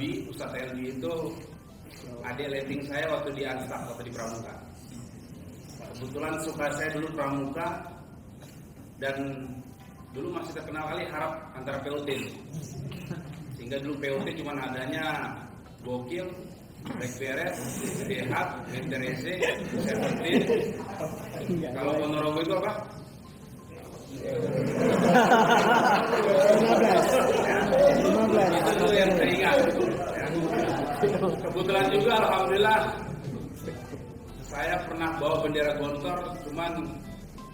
LB, Ustadz LB itu adik rating saya waktu di Anstak, waktu di Pramuka. Kebetulan suka saya dulu Pramuka dan dulu masih terkenal kali harap antara POT. Sehingga dulu POT cuma adanya gokil, Beret, Dehat, Menterese, Seventeen. Kalau Ponorogo itu apa? Itu dulu yang saya ingat. Ya. Kebetulan juga Alhamdulillah saya pernah bawa bendera Gontor cuman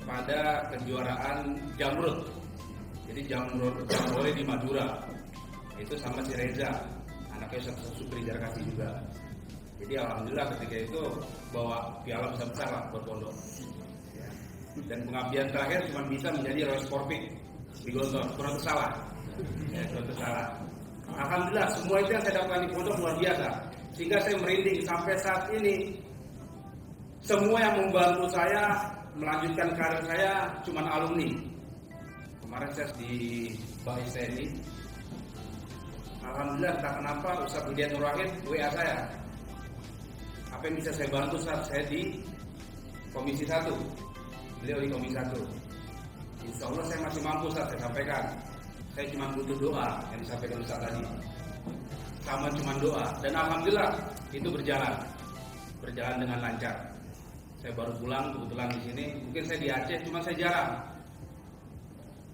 pada kejuaraan Jamrut. Jadi Jamrut Jamrut di Madura. Itu sama si Reza, anaknya Ustaz Supri Jarkasi juga. Jadi alhamdulillah ketika itu bawa piala besar-besar lah buat pondok. Dan pengabdian terakhir cuma bisa menjadi Sporting di Gontor. Kurang salah. Ya, kurang salah. Alhamdulillah semua itu yang saya dapatkan di pondok luar biasa. Sehingga saya merinding sampai saat ini semua yang membantu saya melanjutkan karir saya cuma alumni. Kemarin saya di Bais TNI. Alhamdulillah entah kenapa Ustaz Budian Nur Wahid WA saya. Apa yang bisa saya bantu saat saya di Komisi 1 Beliau di Komisi 1 Insya Allah saya masih mampu saat saya sampaikan Saya cuma butuh doa yang disampaikan Ustaz tadi. Sama cuma doa. Dan Alhamdulillah itu berjalan. Berjalan dengan lancar. Saya baru pulang kebetulan di sini. Mungkin saya di Aceh cuma saya jarang.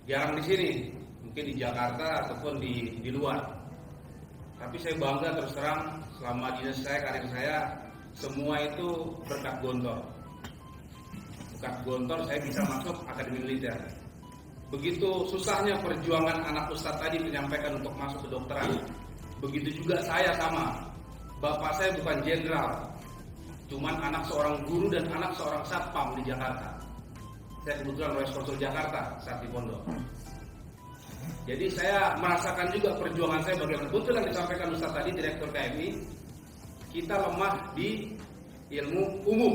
Jarang di sini. Mungkin di Jakarta ataupun di, di luar. Tapi saya bangga terus terang selama dinas saya, karir saya semua itu berkat Gontor. Berkat Gontor saya bisa masuk akademi militer. Begitu susahnya perjuangan anak ustadz tadi menyampaikan untuk masuk ke dokteran. Begitu juga saya sama. Bapak saya bukan jenderal, cuman anak seorang guru dan anak seorang satpam di Jakarta. Saya kebetulan Royce Konsul Jakarta saat di pondok. Jadi saya merasakan juga perjuangan saya bagaimana betul yang disampaikan Ustaz tadi Direktur KMI kita lemah di ilmu umum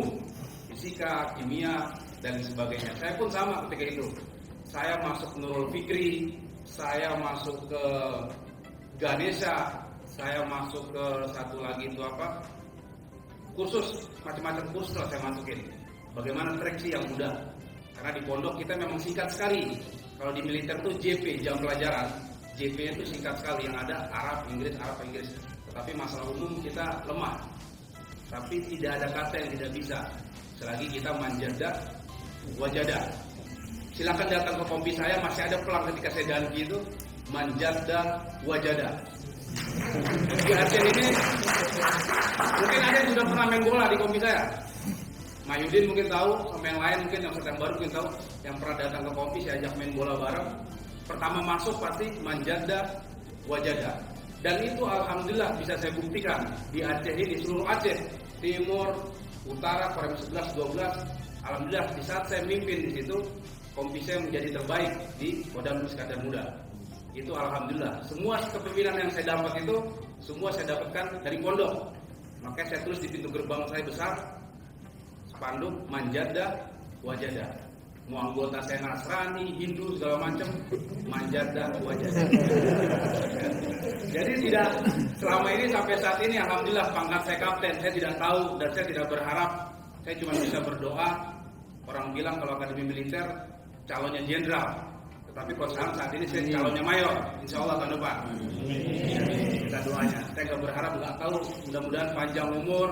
fisika, kimia dan sebagainya. Saya pun sama ketika itu. Saya masuk Nurul Fikri, saya masuk ke Ganesha, saya masuk ke satu lagi itu apa? Kursus macam-macam kursus lah saya masukin. Bagaimana seleksi yang mudah? Karena di pondok kita memang singkat sekali. Kalau di militer tuh JP jam pelajaran, JP itu singkat sekali yang ada Arab, Inggris, Arab, Inggris. Tetapi masalah umum kita lemah. Tapi tidak ada kata yang tidak bisa. Selagi kita manjada, wajada. Silakan datang ke kompi saya, masih ada pelang ketika saya danki itu manjada, wajada. Di Aceh ini mungkin ada yang sudah pernah main bola di kompi saya. Mayudin mungkin tahu, sama yang lain mungkin yang sedang baru mungkin tahu, yang pernah datang ke kopi saya ajak main bola bareng. Pertama masuk pasti manjada, wajada. Dan itu alhamdulillah bisa saya buktikan di Aceh ini seluruh Aceh, timur, utara, Korem 11, 12. Alhamdulillah di saat saya mimpin di situ, kompi saya menjadi terbaik di Kodam Iskandar Muda. Itu alhamdulillah. Semua kepemimpinan yang saya dapat itu semua saya dapatkan dari pondok. Makanya saya tulis di pintu gerbang saya besar spanduk manjada wajada mau anggota saya Nasrani, Hindu segala macam manjada wajada jadi tidak selama ini sampai saat ini alhamdulillah pangkat saya kapten saya tidak tahu dan saya tidak berharap saya cuma bisa berdoa orang bilang kalau akademi militer calonnya jenderal. Tetapi kalau saat ini saya calonnya mayor insya Allah tahun depan. Kita doanya. Saya nggak berharap nggak tahu. Mudah-mudahan panjang umur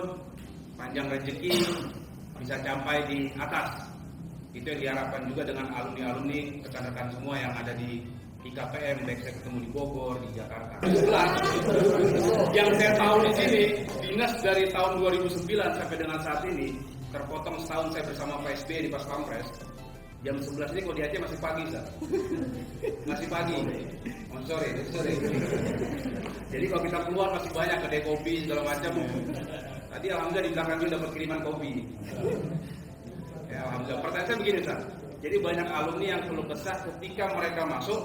panjang rezeki bisa sampai di atas. Itu yang diharapkan juga dengan alumni-alumni rekan-rekan semua yang ada di IKPM, baik saya ketemu di Bogor, di Jakarta. yang saya tahu di sini, dinas dari tahun 2009 sampai dengan saat ini, terpotong setahun saya bersama Pak SBY di Pas Pampres, jam 11 ini kalau di Aceh masih pagi, Ustaz. Masih pagi. Oh, sorry, sorry. Jadi kalau kita keluar masih banyak kedai kopi segala macam. Tadi alhamdulillah di belakang juga dapat kiriman kopi. Ya, alhamdulillah. Pertanyaan saya begini, Ustaz. Jadi banyak alumni yang perlu kesah ketika mereka masuk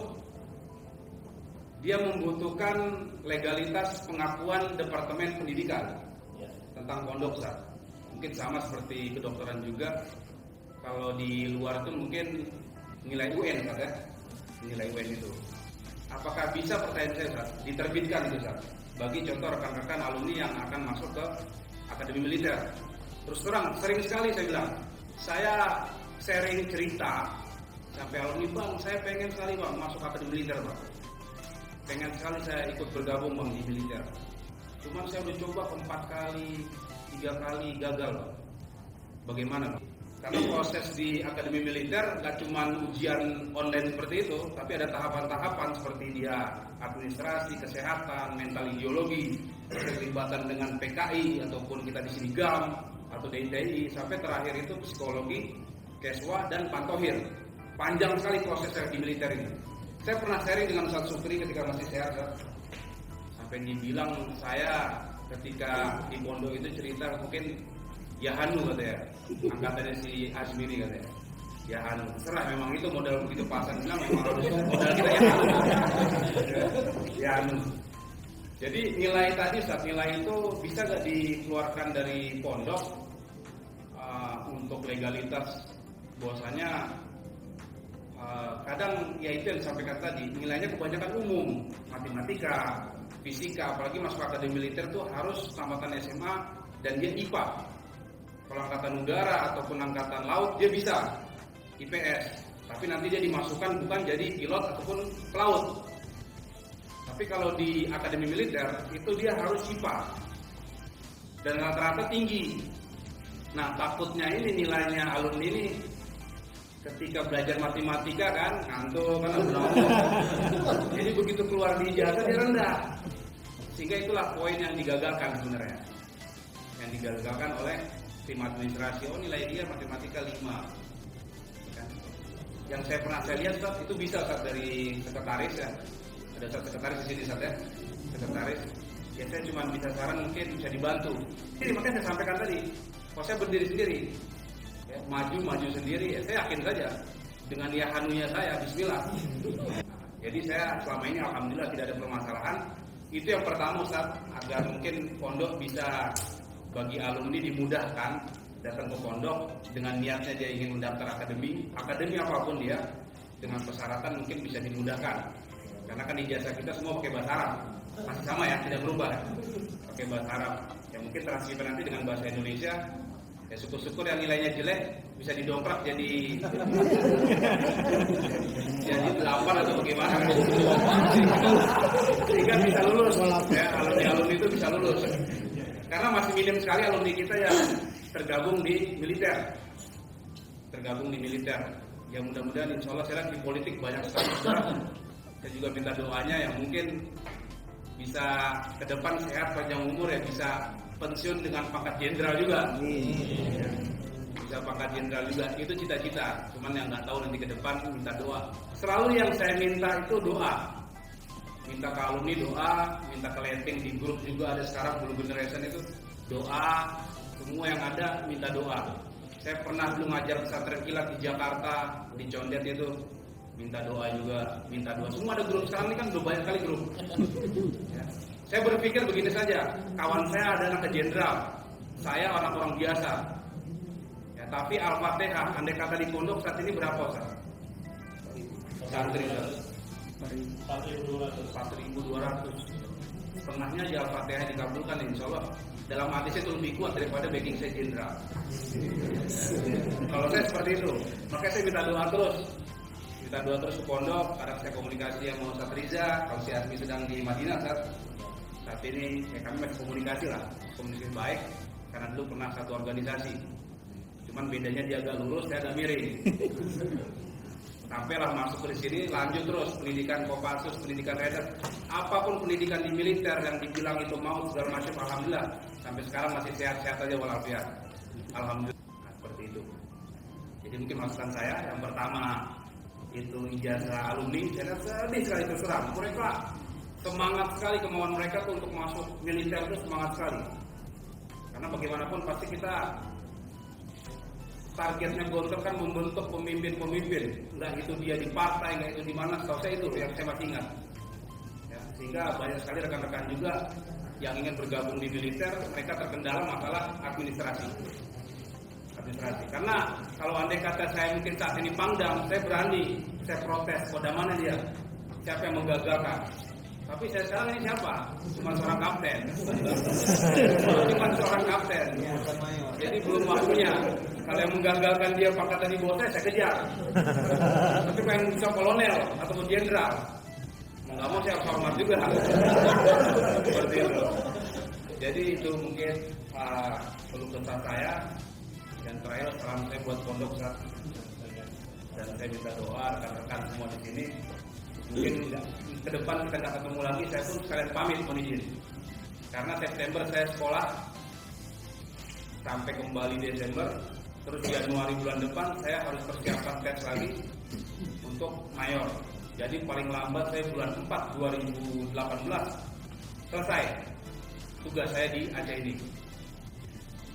dia membutuhkan legalitas pengakuan Departemen Pendidikan tentang pondok, Ustaz. Mungkin sama seperti kedokteran juga. Kalau di luar itu mungkin nilai UN, Ustaz ya. nilai UN itu. Apakah bisa pertanyaan saya Ustaz, diterbitkan itu Ustaz? Bagi contoh rekan-rekan alumni yang akan masuk ke Akademi Militer. Terus terang, sering sekali saya bilang, saya sharing cerita sampai alumni bang, saya pengen sekali bang masuk Akademi Militer bang. Pengen sekali saya ikut bergabung bang di militer. Cuman saya udah coba empat kali, tiga kali gagal bang. Bagaimana bang? Karena proses di Akademi Militer gak cuma ujian online seperti itu, tapi ada tahapan-tahapan seperti dia administrasi, kesehatan, mental ideologi, keterlibatan dengan PKI ataupun kita di sini GAM atau DITI sampai terakhir itu psikologi, keswa dan pantohir. Panjang sekali proses di militer ini. Saya pernah sharing dengan Ustaz Sukri ketika masih sehat, sampai dibilang saya ketika di pondok itu cerita mungkin ya Hanu katanya. Angkatannya si Asmiri katanya. Ya Hanu serah memang itu modal begitu pasan bilang memang harus modal kita ya Hanu ya Hanu jadi nilai tadi saat nilai itu bisa gak dikeluarkan dari pondok uh, untuk legalitas? Bahwasanya uh, kadang ya itu yang disampaikan tadi nilainya kebanyakan umum. Matematika fisika apalagi masuk akademi militer tuh harus tamatan SMA dan dia IPA kalau angkatan udara ataupun angkatan laut dia bisa. IPS, tapi nanti dia dimasukkan bukan jadi pilot ataupun pelaut. Tapi kalau di akademi militer itu dia harus IPA dan rata-rata tinggi. Nah takutnya ini nilainya alumni ini ketika belajar matematika kan ngantuk kan jadi begitu keluar di ijazah dia rendah. Sehingga itulah poin yang digagalkan sebenarnya. Yang digagalkan oleh tim administrasi oh nilai dia matematika 5 kan? yang saya pernah saya lihat Ustaz, itu bisa Ustaz, dari sekretaris ya. Ada Ustaz, sekretaris di sini Ustaz, ya. Sekretaris. Ya saya cuma bisa saran mungkin bisa dibantu. Jadi makanya saya sampaikan tadi kalau saya berdiri sendiri ya, maju maju sendiri ya saya yakin saja dengan ya hanunya saya Bismillah. Jadi saya selama ini Alhamdulillah tidak ada permasalahan. Itu yang pertama Ustaz agar mungkin pondok bisa bagi alumni dimudahkan datang ke pondok dengan niatnya dia ingin mendaftar akademi, akademi apa pun dia dengan persyaratan mungkin bisa dimudahkan. Karena kan ijazah kita semua pakai bahasa Arab, masih sama ya, tidak berubah. Pakai bahasa Arab. Ya mungkin transkript nanti dengan bahasa Indonesia. Ya syukur-syukur yang nilainya jelek bisa didongkrak jadi jadi delapan atau bagaimana sehingga bisa lulus ya alumni alumni itu bisa lulus karena masih minim sekali alumni kita yang tergabung di militer. Tergabung di militer. Ya mudah-mudahan insya Allah saya di politik banyak sekali. Saya juga minta doanya yang mungkin bisa ke depan sehat panjang umur ya bisa pensiun dengan pangkat jenderal juga. Bisa pangkat jenderal juga itu cita-cita. Cuman yang nggak tahu nanti ke depan minta doa. Selalu yang saya minta itu doa minta ke alumni doa, minta ke di grup juga ada sekarang Blue Generation itu doa, semua yang ada minta doa. Saya pernah dulu ngajar pesantren kilat di Jakarta, di Condet itu minta doa juga, minta doa. Semua ada grup sekarang ini kan udah banyak kali grup. Ya. Saya berpikir begini saja, kawan saya ada anak jenderal, saya orang-orang biasa. Ya, tapi Al-Fatihah, andai kata di pondok saat ini berapa Ustaz? Santri. 4.200 setengahnya di Al-Fatihah dikabulkan insya Allah. Dalam hati saya itu lebih kuat daripada backing saya jenderal kalau saya seperti itu makanya saya minta doa terus. Minta doa terus ke pondok karena saya komunikasi yang Ustaz Riza kalau si Asmi sedang di Madinah saat saat ini ya kami masih komunikasi lah komunikasi baik karena dulu pernah satu organisasi. Cuman bedanya dia agak lurus saya agak miring sampailah masuk ke sini lanjut terus pendidikan Kopassus, pendidikan Raider, apa pun pendidikan di militer yang dibilang itu mau segala macam alhamdulillah. Sampai sekarang masih sehat-sehat aja walafiat. Alhamdulillah. Nah, seperti itu. Jadi mungkin masukan saya yang pertama itu ijazah alumni. Saya sedih sekali terserah. Mereka semangat sekali kemauan mereka tuh untuk masuk militer itu semangat sekali. Karena bagaimanapun pasti kita targetnya Gontor kan membentuk pemimpin-pemimpin entah itu dia di partai entah itu di mana saya itu yang saya masih ingat ya, sehingga banyak sekali rekan-rekan juga yang ingin bergabung di militer mereka terkendala masalah administrasi administrasi karena kalau andai kata saya mungkin saat ini pangdam saya berani saya protes, kode mana dia? Siapa yang menggagalkan? Tapi saya sekarang ini siapa? Cuma seorang kapten. Cuma seorang kapten. Jadi belum waktunya. Kalau yang menggagalkan dia pangkatan di bawah saya, saya kejar. Tapi pengen bisa kolonel ataupun jenderal. Mau nggak mau saya harus hormat juga. Seperti itu. Jadi itu mungkin uh, perlu kesal saya dan terakhir salam saya buat pondok dan saya minta doa rekan-rekan semua di sini mungkin ke depan kita nggak ketemu lagi saya pun sekalian pamit mohon izin karena September saya sekolah sampai kembali Desember terus Januari bulan depan saya harus persiapan tes lagi untuk mayor. Jadi paling lambat saya bulan 4 2018 selesai. Tugas saya di Aceh ini.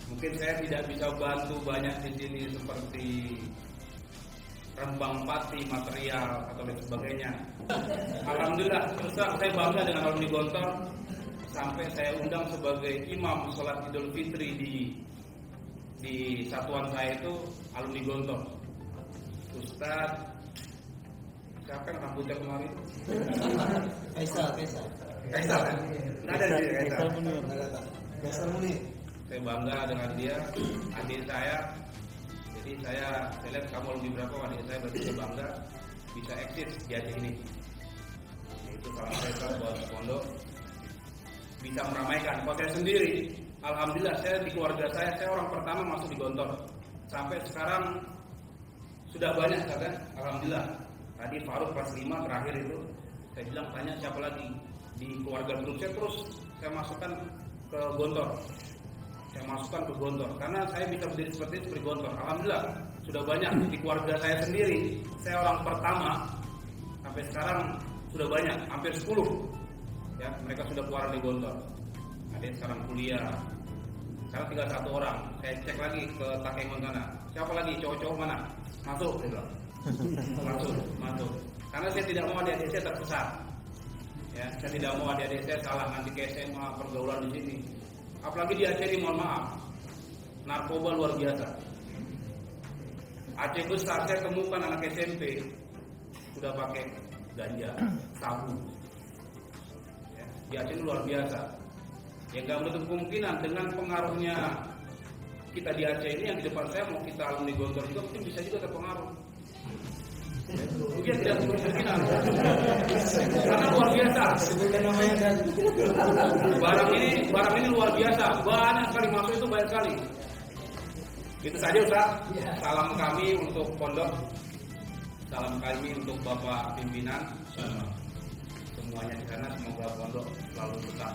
Mungkin saya tidak bisa bantu banyak di sini seperti rembang pati material atau lain sebagainya. Alhamdulillah terang saya bangga dengan alumni Gontor. Sampai saya undang sebagai imam sholat Idul Fitri di di satuan saya itu alumni Gontor. Ustaz siapa yang rambutnya kemarin? Kaisar, Kaisar. Kaisar. kan? Nggak ada di sini, Kaisar. Nggak ada. Kaisar Munir. Saya bangga dengan dia, adik saya. Jadi saya, saya lihat kamu lebih berapa adik saya berarti saya bangga bisa eksis di Aceh ini. Itu salah saya buat pondok bisa meramaikan. Saya sendiri, alhamdulillah saya di keluarga saya saya orang pertama masuk di Gontor. Sampai sekarang sudah banyak kan? Alhamdulillah. Tadi Faruk pas 5 terakhir itu saya bilang tanya siapa lagi di keluarga grup saya terus saya masukkan ke Gontor saya masukkan ke Gontor karena saya bisa berdiri seperti itu seperti Gontor. Alhamdulillah sudah banyak di keluarga saya sendiri. Saya orang pertama sampai sekarang sudah banyak, hampir 10 ya mereka sudah keluar dari Gontor. Ada yang sekarang kuliah. Sekarang tinggal satu orang. Saya cek lagi ke Takengon sana. Siapa lagi cowok-cowok mana? Masuk, bilang. Masuk, masuk. Karena saya tidak mau adik-adik saya. Ya, saya tidak mau adik-adik saya salah nanti ke SMA pergaulan di sini. Apalagi di Aceh ini mohon maaf, narkoba luar biasa. Aceh besar saya temukan anak SMP sudah pakai ganja, sabu. Ya, di Aceh luar biasa. Ya nggak menutup kemungkinan dengan pengaruhnya kita di Aceh ini yang di depan saya mau kita alumni Gontor juga mungkin bisa juga terpengaruh. Mungkin tidak kemungkinan. Karena luar biasa. Sebutkan namanya dan Barang ini barang ini luar biasa, banyak sekali masuk itu banyak sekali. Itu saja Ustaz. Salam kami untuk pondok. Salam kami untuk Bapak pimpinan. Semuanya di sana semoga pondok selalu tetap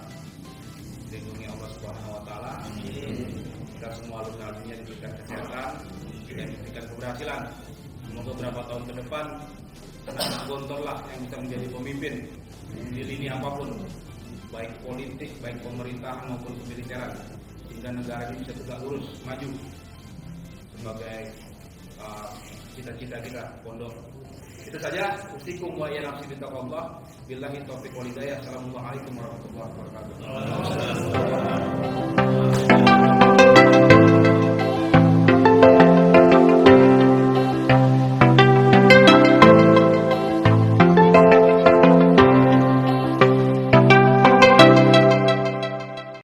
dilindungi Allah Subhanahu wa taala. Kita semua alumni diberikan kesehatan dan diberikan keberhasilan. Semoga beberapa tahun ke depan anak Gontor lah yang bisa menjadi pemimpin di lini apa pun baik politik, baik pemerintahan maupun kemiliteran sehingga negara ini bisa tegak lurus maju sebagai Ah, cita-cita uh, kita pondok. Itu saja. Usikum wa iya nafsi Allah. Billahi taufiq walidayah. Assalamualaikum warahmatullahi wabarakatuh.